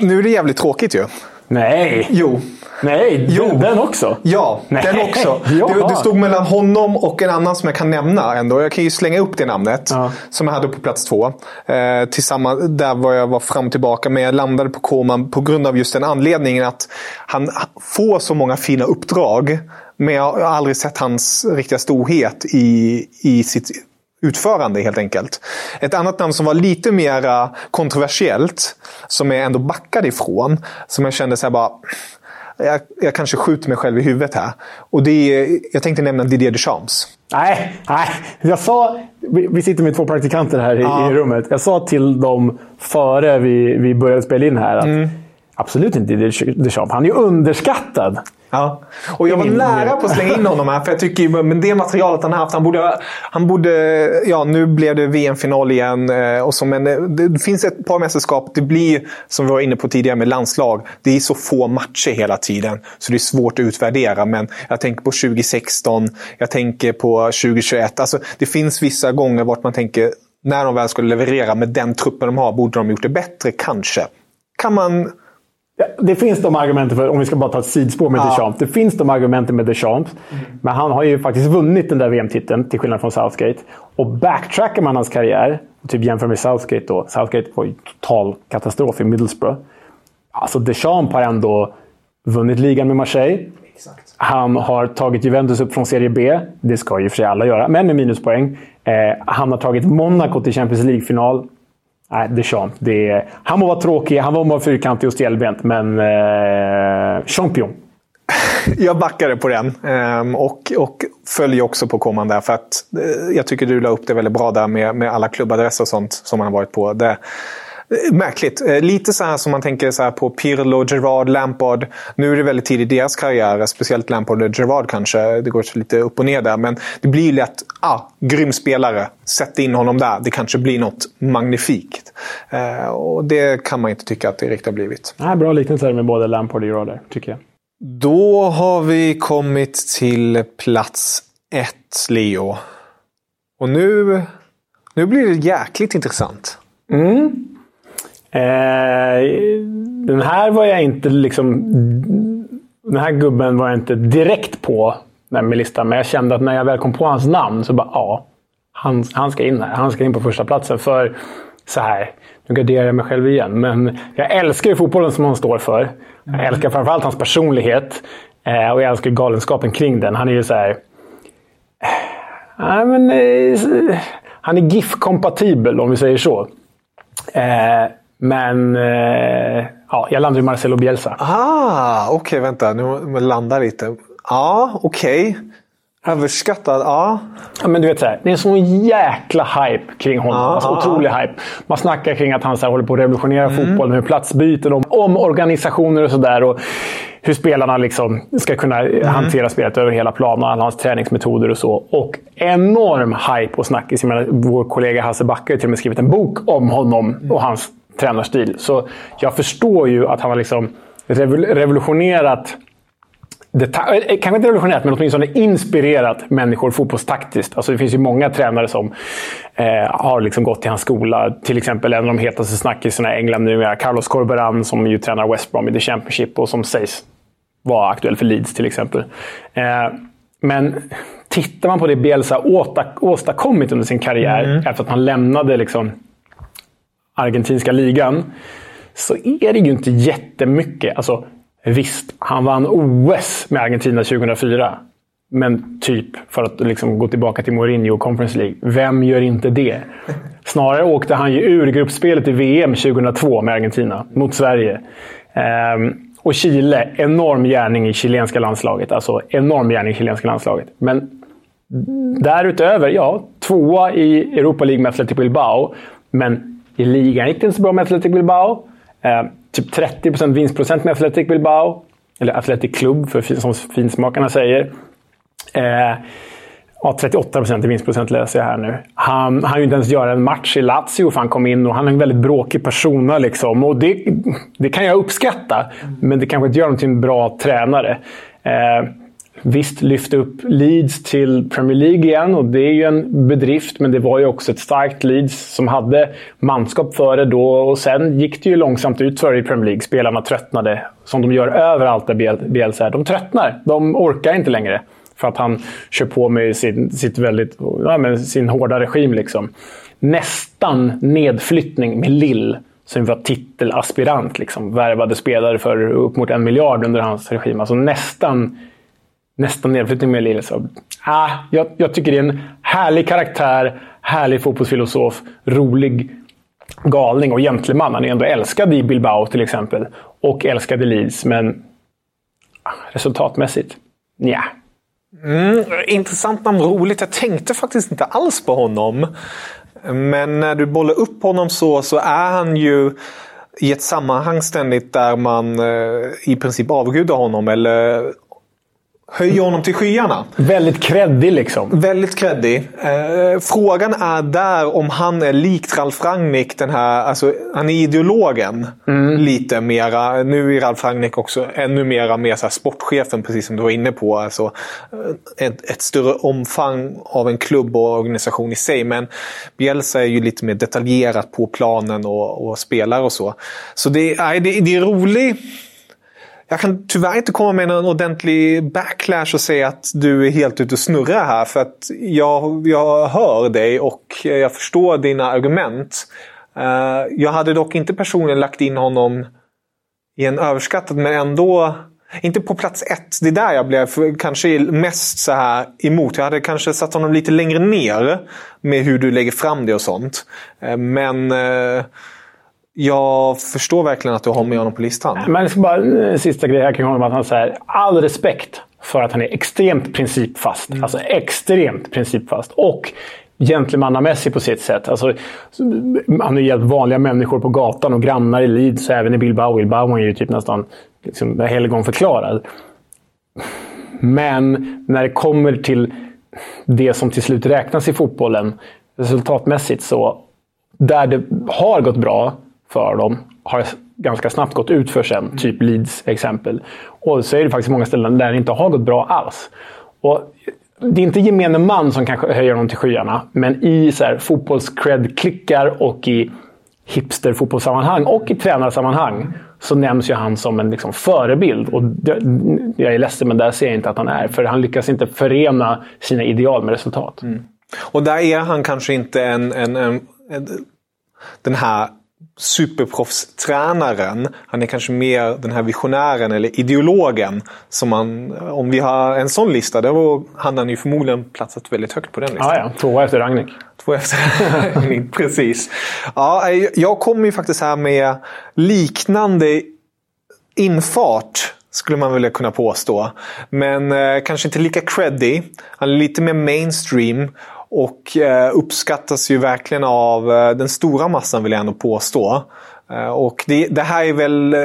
nu är det jävligt tråkigt ju. Nej! Jo. Nej, Jo. Den, också? Ja, Nej. den också. Det, det stod mellan honom och en annan som jag kan nämna ändå. Jag kan ju slänga upp det namnet. Ja. Som jag hade på plats två. Eh, tillsammans, där var jag var fram och tillbaka. Men jag landade på Koman på grund av just den anledningen att han får så många fina uppdrag. Men jag har aldrig sett hans riktiga storhet i, i sitt utförande helt enkelt. Ett annat namn som var lite mer kontroversiellt, som jag ändå backade ifrån, som jag kände så här bara jag, jag kanske skjuter mig själv i huvudet här. Och det är, jag tänkte nämna Didier Deschamps. Nej, nej. Jag sa, vi, sitter med två praktikanter här i, Ja. i rummet. Jag sa till dem före vi, vi började spela in här att Mm. absolut inte Didier Deschamps. Han är ju underskattad. Ja. Och jag var nära på att slänga in honom här. För jag tycker ju, men det materialet han har haft. Han borde, han borde... Ja, nu blev det VM-final igen. eh, Och så, men eh, det finns ett par mästerskap. Det blir, som vi var inne på tidigare med landslag. Det är så få matcher hela tiden. Så det är svårt att utvärdera. Men jag tänker på 2016. Jag tänker på 2021. Alltså, det finns vissa gånger vart man tänker, när de väl skulle leverera med den truppen de har, borde de gjort det bättre? Kanske. Kan man... Det finns de argumenten, för, om vi ska bara ta ett sidospår med Ja. Deschamps. Det finns de argumenten med Deschamps. Men han har ju faktiskt vunnit den där VM-titeln, till skillnad från Southgate. Och backtrackar man hans karriär, typ jämför med Southgate då. Southgate var ju total katastrof i Middlesbrough. Alltså Deschamps har ändå vunnit ligan med Marseille. Han har tagit Juventus upp från Serie B. Det ska ju för sig alla göra, men med minuspoäng. Eh, han har tagit Monaco till Champions League-final. Nej, Deschamps. Det är, han må vara tråkig, han må vara fyrkantig och stelbent, men eh, champion. Jag backade på den ehm, och, och följer också på Coman där. För att, eh, jag tycker du la upp det väldigt bra där med, med alla klubbadresser och sånt som han har varit på. Det, Märkligt. Eh, Lite så här som man tänker så här på Pirlo, Gerard, Lampard. Nu är det väldigt tidigt i deras karriär. Speciellt Lampard och Gerard kanske. Det går lite upp och ner där. Men det blir lätt, ah, grym spelare. Sätt in honom där. Det kanske blir något magnifikt. Eh, och det kan man inte tycka att det riktigt har blivit. Nej, bra liknelse med både Lampard och Gerard där, tycker jag. Då har vi kommit till plats ett, Leo. Och nu, nu blir det jäkligt intressant. Eh, den här var jag inte liksom... Den här gubben var jag inte direkt på med listan, men jag kände att när jag väl kom på hans namn så bara ja, han, han ska in här. Han ska in på första platsen för så här. Nu garderar jag mig själv igen, men jag älskar ju fotbollen som han står för. Jag älskar framförallt hans personlighet eh, och jag älskar galenskapen kring den. Han är ju så här... Nej, men, eh, han är GIF-kompatibel om vi säger så. Eh, men eh, ja, jag landar i Marcelo Bielsa. Ah, okej, vänta. Nu må jag landa lite. Ja, okej. Överskattad, ja. Ja, men du vet, så här, det är en sån jäkla hype kring honom. Ja, alltså, otrolig hype. Man snackar kring att han så här, håller på att revolutionera fotbollen med platsbyten, om, om organisationer och sådär. Hur spelarna liksom ska kunna hantera spelet över hela planen. Alla hans träningsmetoder och så. Och enorm hype och snackis. Vår kollega Hasse Backe har till och med skrivit en bok om honom och hans tränarstil. Så jag förstår ju att han har liksom revol- revolutionerat deta- eh, kanske inte revolutionerat, men åtminstone inspirerat människor fotbollstaktiskt. Alltså det finns ju många tränare som eh, har liksom gått till hans skola. Till exempel en av de hetaste snackisarna i England nu är Carlos Corberan som ju tränar West Brom i The Championship och som sägs vara aktuell för Leeds till exempel. Eh, men tittar man på det Bielsa åstadkommit under sin karriär, efter att han lämnade liksom argentinska ligan, så är det ju inte jättemycket. Alltså, visst, han vann OS med Argentina 2004. Men typ, för att liksom gå tillbaka till Mourinho och Conference League, vem gör inte det? Snarare åkte han ju ur gruppspelet i VM 2002 med Argentina, mot Sverige. Ehm, och Chile, enorm gärning i chilenska landslaget. Alltså enorm gärning i chilenska landslaget. Men därutöver, ja, tvåa i Europa League med Atletico Bilbao. Men i ligan gick det inte så bra med Athletic Bilbao. Eh, typ 30% vinstprocent med Athletic Bilbao. Eller Athletic Club, för, som finsmakarna säger. Eh, ja, 38% i vinstprocent läser jag här nu. Han han ju inte ens göra en match i Lazio för han kom in och han är en väldigt bråkig persona. Liksom. Och det, det kan jag uppskatta, men det kanske inte gör honom till en bra tränare. Eh, visst lyfte upp Leeds till Premier League igen och det är ju en bedrift, men det var ju också ett starkt Leeds som hade manskap för det då. Och sen gick det ju långsamt ut för i Premier League. Spelarna tröttnade, som de gör överallt där Bielsa är. De tröttnar. De orkar inte längre. För att han kör på med sin, sitt väldigt, ja, med sin hårda regim. Liksom. Nästan nedflyttning med Lill som var titelaspirant. Liksom, värvade spelare för upp mot en miljard under hans regim. Alltså nästan, Nästa nedflyttning med Lille. Så, ah, jag, jag tycker det är en härlig karaktär, härlig fotbollsfilosof, rolig galning och gentleman. Han är ändå älskad i Bilbao till exempel. Och älskad i Leeds, men ah, resultatmässigt, nja. Mm, intressant namn, roligt. Jag tänkte faktiskt inte alls på honom. Men när du bollar upp honom så, så är han ju i ett sammanhang ständigt där man eh, i princip avgudar honom eller höjer honom till skyarna. Väldigt kreddig liksom. Väldigt kreddig. Eh, frågan är där om han är likt Ralf Rangnick. Den här, alltså, han är ideologen. Mm. Lite mera. Nu är Ralf Rangnick också ännu mera mer så sportchefen, precis som du var inne på. Alltså, eh, ett, ett, större omfang av en klubb och organisation i sig. Men Bielsa är ju lite mer detaljerat på planen och, och spelare och så. Så det, nej, det, det är roligt jag kan tyvärr inte komma med någon ordentlig backlash och säga att du är helt ute och snurrar här. För att jag, jag hör dig och jag förstår dina argument. Eh, jag hade dock inte personligen lagt in honom i en överskattad, men ändå inte på plats ett. Det är där jag blev kanske mest så här emot. Jag hade kanske satt honom lite längre ner med hur du lägger fram det och sånt. Eh, men eh, jag förstår verkligen att du har med honom på listan. Men jag bara, en eh, sista grej här kring honom. Att han säger all respekt för att han är extremt principfast. Mm. Alltså extremt principfast. Och gentlemannamässig på sitt sätt. Alltså, han har hjälpt vanliga människor på gatan och grannar i Leeds och även i Bilbao. Bilbao är ju typ nästan liksom, helgonförklarad. Men när det kommer till det som till slut räknas i fotbollen resultatmässigt så där det har gått bra för dem har ganska snabbt gått ut för sen. Typ Leeds exempel. Och så är det faktiskt många ställen där det inte har gått bra alls. Och det är inte gemene man som kanske höjer dem till skyarna, men i fotbolls-cred-klickar och i hipster-fotbollssammanhang och i tränarsammanhang så nämns ju han som en liksom, förebild. Och det, jag är ledsen, men där ser jag inte att han är. För han lyckas inte förena sina ideal med resultat. Mm. Och där är han kanske inte en, en, en, en den här superproffstränaren. Han är kanske mer den här visionären eller ideologen. Som man, om vi har en sån lista, då hade han ju förmodligen platsat väldigt högt på den listan. Ja, ja. Tvåa efter Ragnik. Tvåa efter Ragnik, precis. Ja, jag kommer ju faktiskt här med liknande infart skulle man väl kunna påstå. Men eh, kanske inte lika creddy. Han är lite mer mainstream. Och eh, uppskattas ju verkligen av eh, den stora massan vill jag ändå påstå. Eh, och det, det, här är väl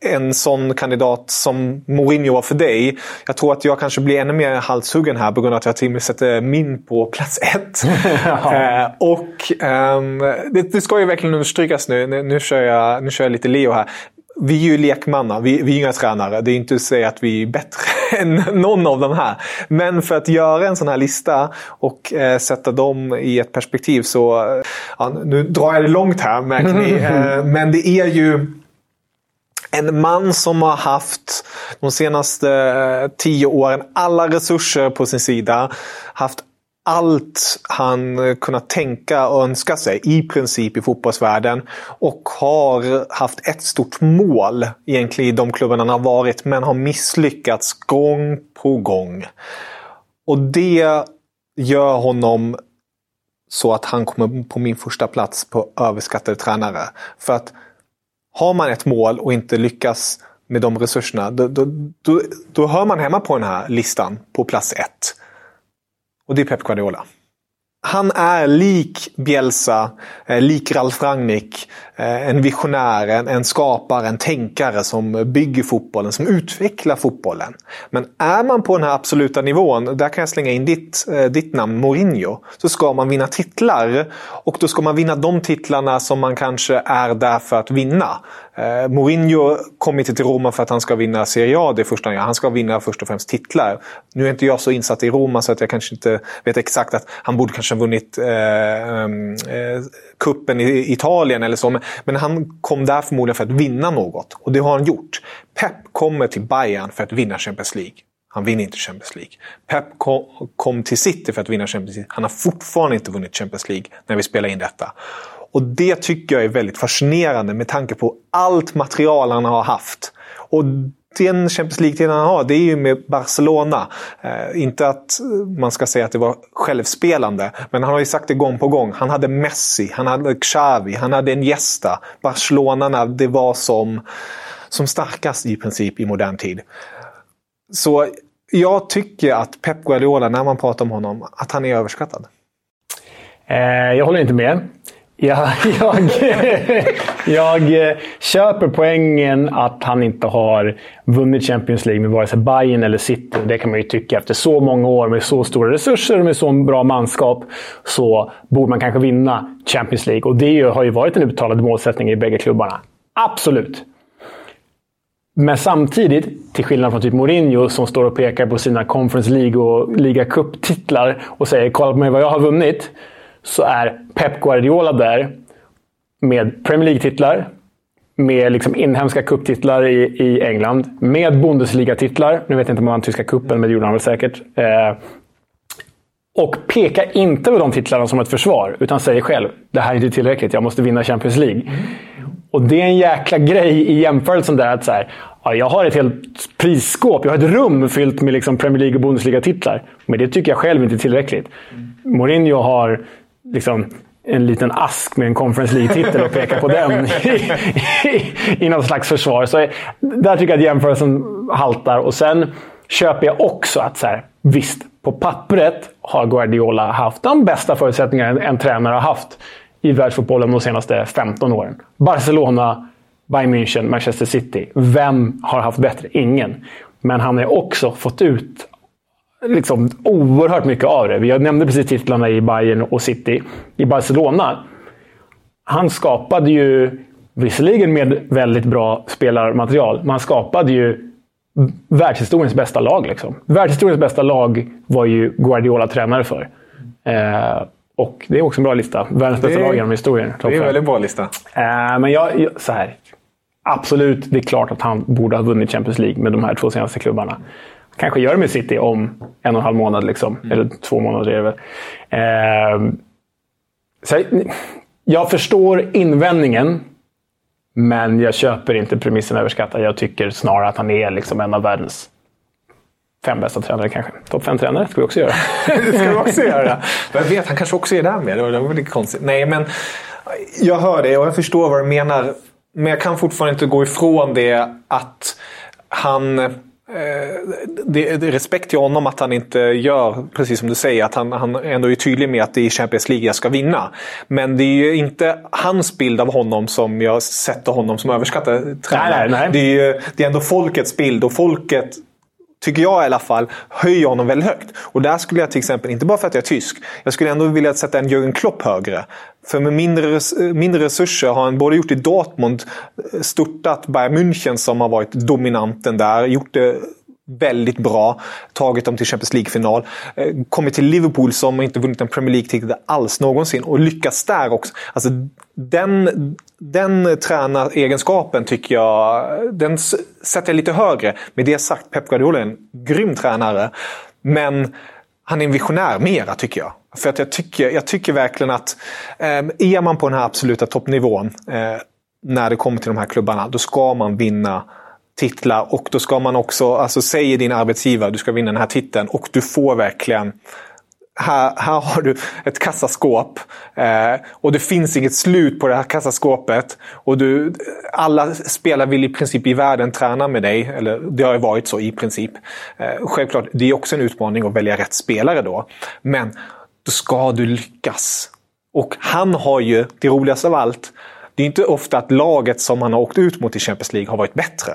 en sån kandidat som Mourinho var för dig. Jag tror att jag kanske blir ännu mer halshuggen här på grund av att jag till och med sätter min på plats ett. och um, det, det, ska ju verkligen understrykas nu. Nu, nu, kör jag, nu kör jag lite Leo här vi är ju lekmanna, vi, vi är inga tränare. Det är inte att säga att vi är bättre än någon av de här. Men för att göra en sån här lista och eh, sätta dem i ett perspektiv så... Ja, nu drar jag det långt här märker ni. Eh, men det är ju en man som har haft de senaste eh, tio åren alla resurser på sin sida. Haft allt han eh, kunnat tänka och önska sig i princip i fotbollsvärlden. Och har haft ett stort mål egentligen i de klubbarna han har varit men har misslyckats gång på gång. Och det gör honom så att han kommer på min första plats på överskattade tränare. För att har man ett mål och inte lyckas med de resurserna, då, då, då, då hör man hemma på den här listan på plats ett. Och det är Pep Guardiola. Han är lik Bielsa, eh, lik Ralf Rangnick, eh, en visionär, en, en skapare, en tänkare som bygger fotbollen, som utvecklar fotbollen. Men är man på den här absoluta nivån, där kan jag slänga in ditt, eh, ditt namn, Mourinho, så ska man vinna titlar. Och då ska man vinna de titlarna som man kanske är där för att vinna. Eh, Mourinho kom inte till Roma för att han ska vinna Serie A det första han gör. Han ska vinna först och främst titlar. Nu är inte jag så insatt i Roma så att jag kanske inte vet exakt att han borde kanske ha vunnit eh, ehm, eh, kuppen i Italien eller så. Men, men han kom där förmodligen för att vinna något. Och det har han gjort. Pep kommer till Bayern för att vinna Champions League. Han vinner inte Champions League. Pep kom, kom till City för att vinna Champions League. Han har fortfarande inte vunnit Champions League när vi spelar in detta. Och det tycker jag är väldigt fascinerande med tanke på allt material han har haft. Och den Champions League-tiden han har, det är ju med Barcelona. Eh, inte att man ska säga att det var självspelande, men han har ju sagt det gång på gång. Han hade Messi, han hade Xavi, han hade en gästa. Barcelona det var som, som starkast i princip i modern tid. Så jag tycker att Pep Guardiola, när man pratar om honom, att han är överskattad. Eh, jag håller inte med. Jag, jag, jag köper poängen att han inte har vunnit Champions League med vare sig Bayern eller City. Det kan man ju tycka. Efter så många år med så stora resurser och med så bra manskap så borde man kanske vinna Champions League. Och det har ju varit en uttalad målsättning i bägge klubbarna. Absolut. Men samtidigt, till skillnad från typ Mourinho som står och pekar på sina Conference League och Liga Cup-titlar och säger “Kolla på mig vad jag har vunnit” så är Pep Guardiola där med Premier League-titlar, med liksom inhemska kupptitlar i, i England, med Bundesliga-titlar. Nu vet jag inte om han vann tyska kuppen, men det gjorde han väl säkert. Eh, och pekar inte på de titlarna som ett försvar, utan säger själv det här är inte tillräckligt, jag måste vinna Champions League. Och det är en jäkla grej i jämförelsen där att så här, ja, jag har ett helt prisskåp, jag har ett rum fyllt med liksom Premier League och Bundesliga-titlar. Men det tycker jag själv inte är tillräckligt. Mourinho har liksom en liten ask med en Conference League-titel och peka på den i, i, i något slags försvar. Så där tycker jag att jämförelsen haltar. Och sen köper jag också att så här, visst, på pappret har Guardiola haft de bästa förutsättningar en, en tränare har haft i världsfotbollen de senaste 15 åren. Barcelona, Bayern München, Manchester City. Vem har haft bättre? Ingen. Men han har också fått ut liksom oerhört mycket av det. Vi nämnde precis titlarna i Bayern och City. I Barcelona, han skapade ju, visserligen med väldigt bra spelarmaterial, men han skapade ju världshistoriens bästa lag. Liksom. Världshistoriens bästa lag var ju Guardiola tränare för. Eh, och det är också en bra lista. Världens bästa lag genom historien. Det är en väldigt bra lista. Eh, men jag, jag, så här. Absolut, det är klart att han borde ha vunnit Champions League med de här två senaste klubbarna kanske gör med City om en och en halv månad. Liksom. Mm. Eller två månader är det väl. Eh, så jag förstår invändningen, men jag köper inte premissen överskattad. Jag tycker snarare att han är liksom en av världens fem bästa tränare kanske. Topp fem tränare ska vi också göra. det ska vi också göra. Jag vet, han kanske också är där med. Det var lite konstigt. Nej, men jag hör det och jag förstår vad du menar. Men jag kan fortfarande inte gå ifrån det att han det, det är respekt till honom att han inte gör, precis som du säger, att han, han ändå är tydlig med att det är Champions League jag ska vinna. Men det är ju inte hans bild av honom som jag sätter honom som överskattad tränare. Nej, nej, nej. Det, är ju, det är ändå folkets bild och folket tycker jag i alla fall, höjer honom väldigt högt. Och där skulle jag till exempel, inte bara för att jag är tysk, jag skulle ändå vilja sätta en Jürgen Klopp högre. För med mindre, mindre resurser har han både gjort i Dortmund, eh, störtat Bayern München som har varit dominanten där, gjort det väldigt bra. Tagit dem till Champions League-final. Eh, kommit till Liverpool som inte vunnit en Premier League-titel alls någonsin och lyckats där också. Alltså, den, den tränaregenskapen tycker jag, den sätter jag lite högre. Med det sagt, Pep Guardiola är en grym tränare. Men han är en visionär mera tycker jag. För att jag tycker, jag tycker verkligen att eh, är man på den här absoluta toppnivån eh, när det kommer till de här klubbarna, då ska man vinna titlar och då ska man också, alltså säger din arbetsgivare du ska vinna den här titeln och du får verkligen här, här har du ett kassaskåp eh, och det finns inget slut på det här kassaskåpet. Och du, alla spelare vill i princip i världen träna med dig. Eller det har ju varit så i princip. Eh, självklart, det är också en utmaning att välja rätt spelare då. Men då ska du lyckas. Och han har ju, det roligaste av allt, det är inte ofta att laget som han har åkt ut mot i Champions League har varit bättre.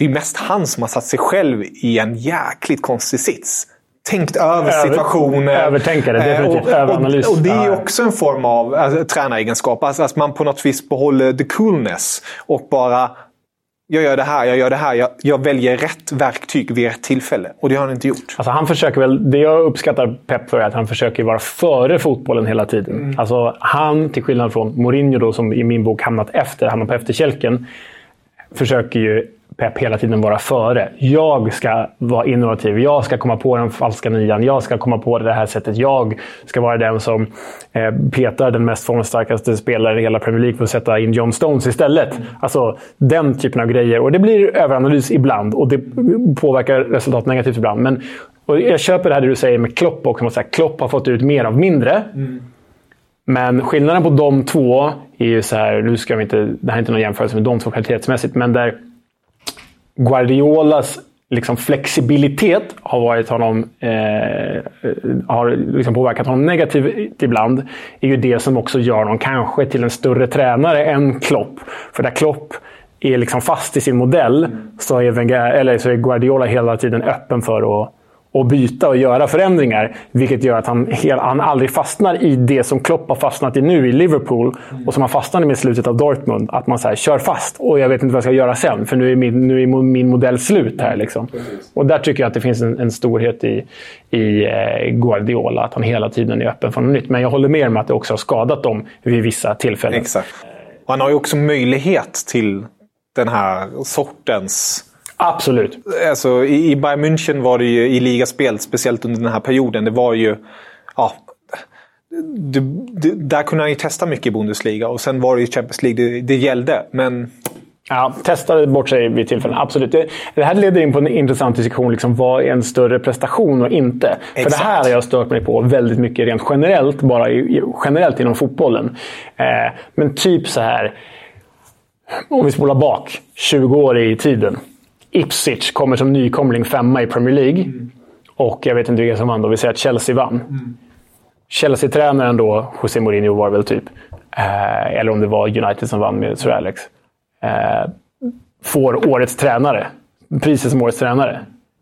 Det är mest han som har satt sig själv i en jäkligt konstig sits. tänkt över situationen. Övertänkare, Eh, definitivt. och, Överanalys. Och, och det är också en form av alltså, tränaregenskap. Alltså, att man på något vis behåller the coolness. Och bara, jag gör det här, jag gör det här. Jag, jag väljer rätt verktyg vid rätt tillfälle. Och det har han inte gjort. Alltså han försöker väl, det jag uppskattar Pep för är att han försöker vara före fotbollen hela tiden. Mm. Alltså han, till skillnad från Mourinho då, som i min bok hamnat efter, hamnat på efterkälken, försöker ju pepp hela tiden vara före. Jag ska vara innovativ. Jag ska komma på den falska nian. Jag ska komma på det här sättet. Jag ska vara den som eh, petar den mest formstarkaste spelaren i hela Premier League för att sätta in John Stones istället. Alltså den typen av grejer. Och det blir överanalys ibland och det påverkar resultat negativt ibland. Men, och jag köper det här du säger med Klopp också. Man Klopp har fått ut mer av mindre. Men skillnaden på de två är ju så här, nu ska vi inte, det här är inte någon jämförelse med de två kvalitetsmässigt, men där Guardiolas liksom flexibilitet har, varit honom, eh, har liksom påverkat honom negativt ibland, är ju det som också gör honom kanske till en större tränare än Klopp. För där Klopp är liksom fast i sin modell så är, Wenger, eller så är Guardiola hela tiden öppen för att och byta och göra förändringar. Vilket gör att han, hel, han aldrig fastnar i det som Klopp har fastnat i nu i Liverpool. Och som han fastnade med i slutet av Dortmund. Att man så här, kör fast och jag vet inte vad jag ska göra sen. För nu är min, nu är min modell slut här. Liksom. Och där tycker jag att det finns en, en storhet i, i eh, Guardiola. Att han hela tiden är öppen för något nytt. Men jag håller med om att det också har skadat dem vid vissa tillfällen. Exakt. Han har ju också möjlighet till den här sortens Absolut. Alltså, i, Bayern München var det ju i ligaspel, speciellt under den här perioden, det var ju... Ja, det, det, där kunde han ju testa mycket i Bundesliga och sen var det ju Champions League det, det gällde. Men Ja, testade bort sig vid tillfällen. Absolut. Det, det här leder in på en intressant diskussion. Liksom, vad är en större prestation och inte? För Exakt. det här har jag stört mig på väldigt mycket rent generellt, bara i, generellt inom fotbollen. Eh, men typ så här. Om vi spolar bak 20 år i tiden. Ipswich kommer som nykomling femma i Premier League. Och jag vet inte vilka som vann då. Vi säger att Chelsea vann. Chelsea-tränaren då, José Mourinho var väl typ. Eh, eller om det var United som vann med Sir Alex. Eh, får årets tränare. Priset som årets tränare.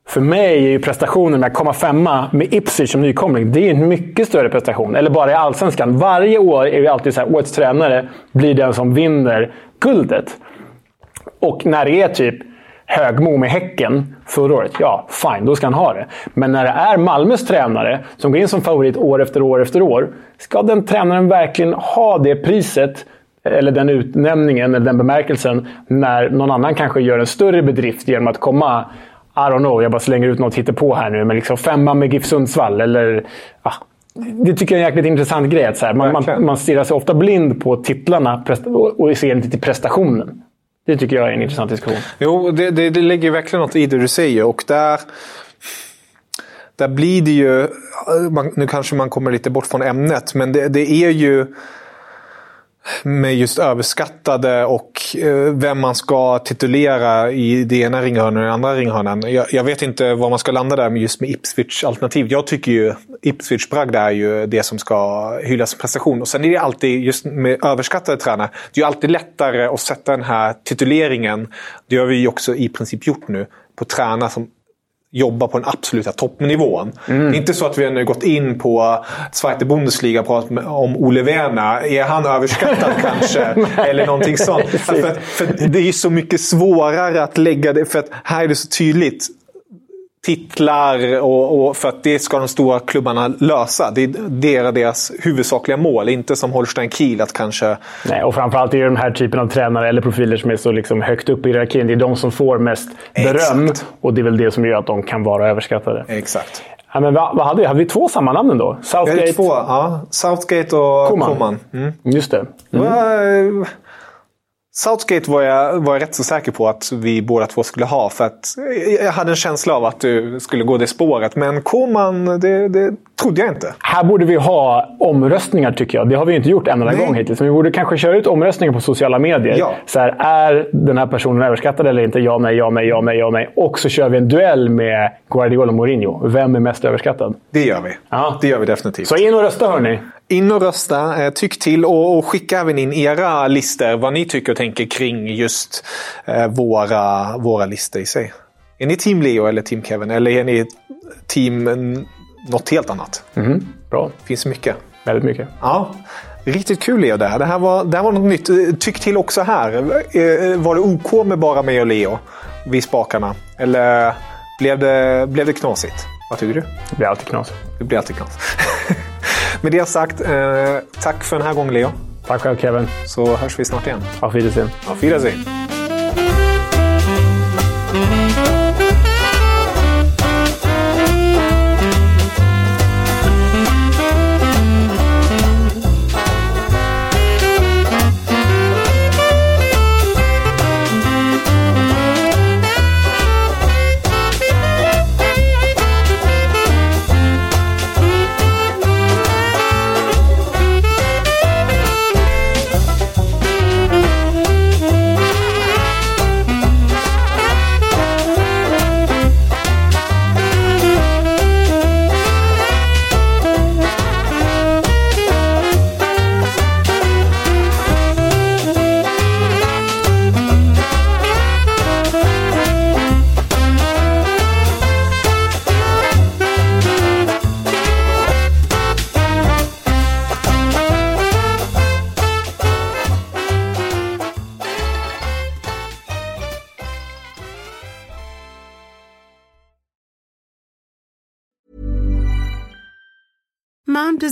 För mig är ju prestationen med att komma femma med Ipswich som nykomling, det är en mycket större prestation. Eller bara i Allsvenskan. Varje år är det alltid så här, årets tränare blir den som vinner guldet. Och när det är typ Högmo med Häcken förra året, ja, fine, då ska han ha det. Men när det är Malmös tränare som går in som favorit år efter år efter år, ska den tränaren verkligen ha det priset eller den utnämningen, eller den bemärkelsen, när någon annan kanske gör en större bedrift genom att komma I don't know, jag bara slänger ut något på här nu, men liksom femma med GIF Sundsvall. Eller, ah, det tycker jag är en jäkligt intressant grej. Att så här, man, man, man stirrar sig ofta blind på titlarna och ser inte till prestationen. Det tycker jag är en intressant diskussion. Jo, det, det, det ligger verkligen något i det du säger. Och där, där blir det ju... Man, nu kanske man kommer lite bort från ämnet, men det, det är ju med just överskattade och eh, vem man ska titulera i det ena ringhörnan och den andra ringhörnan. Jag, jag vet inte var man ska landa där med just med Ipswich-alternativet. Jag tycker ju Ipswich Bragd är ju det som ska hyllas som prestation. Och sen är det alltid, just med överskattade tränare, det är ju alltid lättare att sätta den här tituleringen. Det har vi ju också i princip gjort nu. På tränare som jobbar på den absoluta toppnivån. Det är inte så att vi har nu gått in på Zweite Bundesliga och pratat om Ole Werner. Är han överskattad kanske? Eller någonting sånt. Alltså, för, att- för det är ju så mycket svårare att lägga det. För att här är det så tydligt. Titlar och, och för att det ska de stora klubbarna lösa. Det är deras, deras huvudsakliga mål. Inte som Holstein Kiel att kanske... Nej, och framförallt är det den här typen av tränare eller profiler som är så liksom högt upp i hierarkin. Det är de som får mest beröm. Exakt. Och det är väl det som gör att de kan vara överskattade. Exakt. Ja, men vad, vad hade vi? Hade vi två samma namn? Jag Southgate, två. Ja. Southgate och Koman. Koman. Mm. Just det. Mm. Southgate var jag, var jag rätt så säker på att vi båda två skulle ha. För att jag hade en känsla av att du skulle gå det spåret. Men Koman, det, det trodde jag inte. Här borde vi ha omröstningar tycker jag. Det har vi inte gjort en enda gång hittills. Men vi borde kanske köra ut omröstningar på sociala medier. Ja. Så här, är den här personen överskattad eller inte? Ja, nej, ja, nej, ja, nej, ja, nej. Och så kör vi en duell med Guardiola och Mourinho. Vem är mest överskattad? Det gör vi. Ja. Det gör vi definitivt. Så in och rösta hörni. In och rösta, eh, tyck till och, skicka även in era listor. Vad ni tycker och tänker kring just eh, våra, våra listor i sig. Är ni team Leo eller team Kevin? Eller är ni team något helt annat. Bra. Det finns mycket. Väldigt mycket. Ja, riktigt kul Leo där. Det här var, det här var något nytt. Tyck till också här. Eh, Var det OK med bara mig och Leo vid spakarna? Eller blev det, blev det knasigt? Vad tycker du? Det blir alltid knas. Det blir alltid knas. med det sagt, eh, tack för den här gången Leo. Tack själv Kevin. Så hörs vi snart igen. Auf Wiedersehen. Auf Wiedersehen.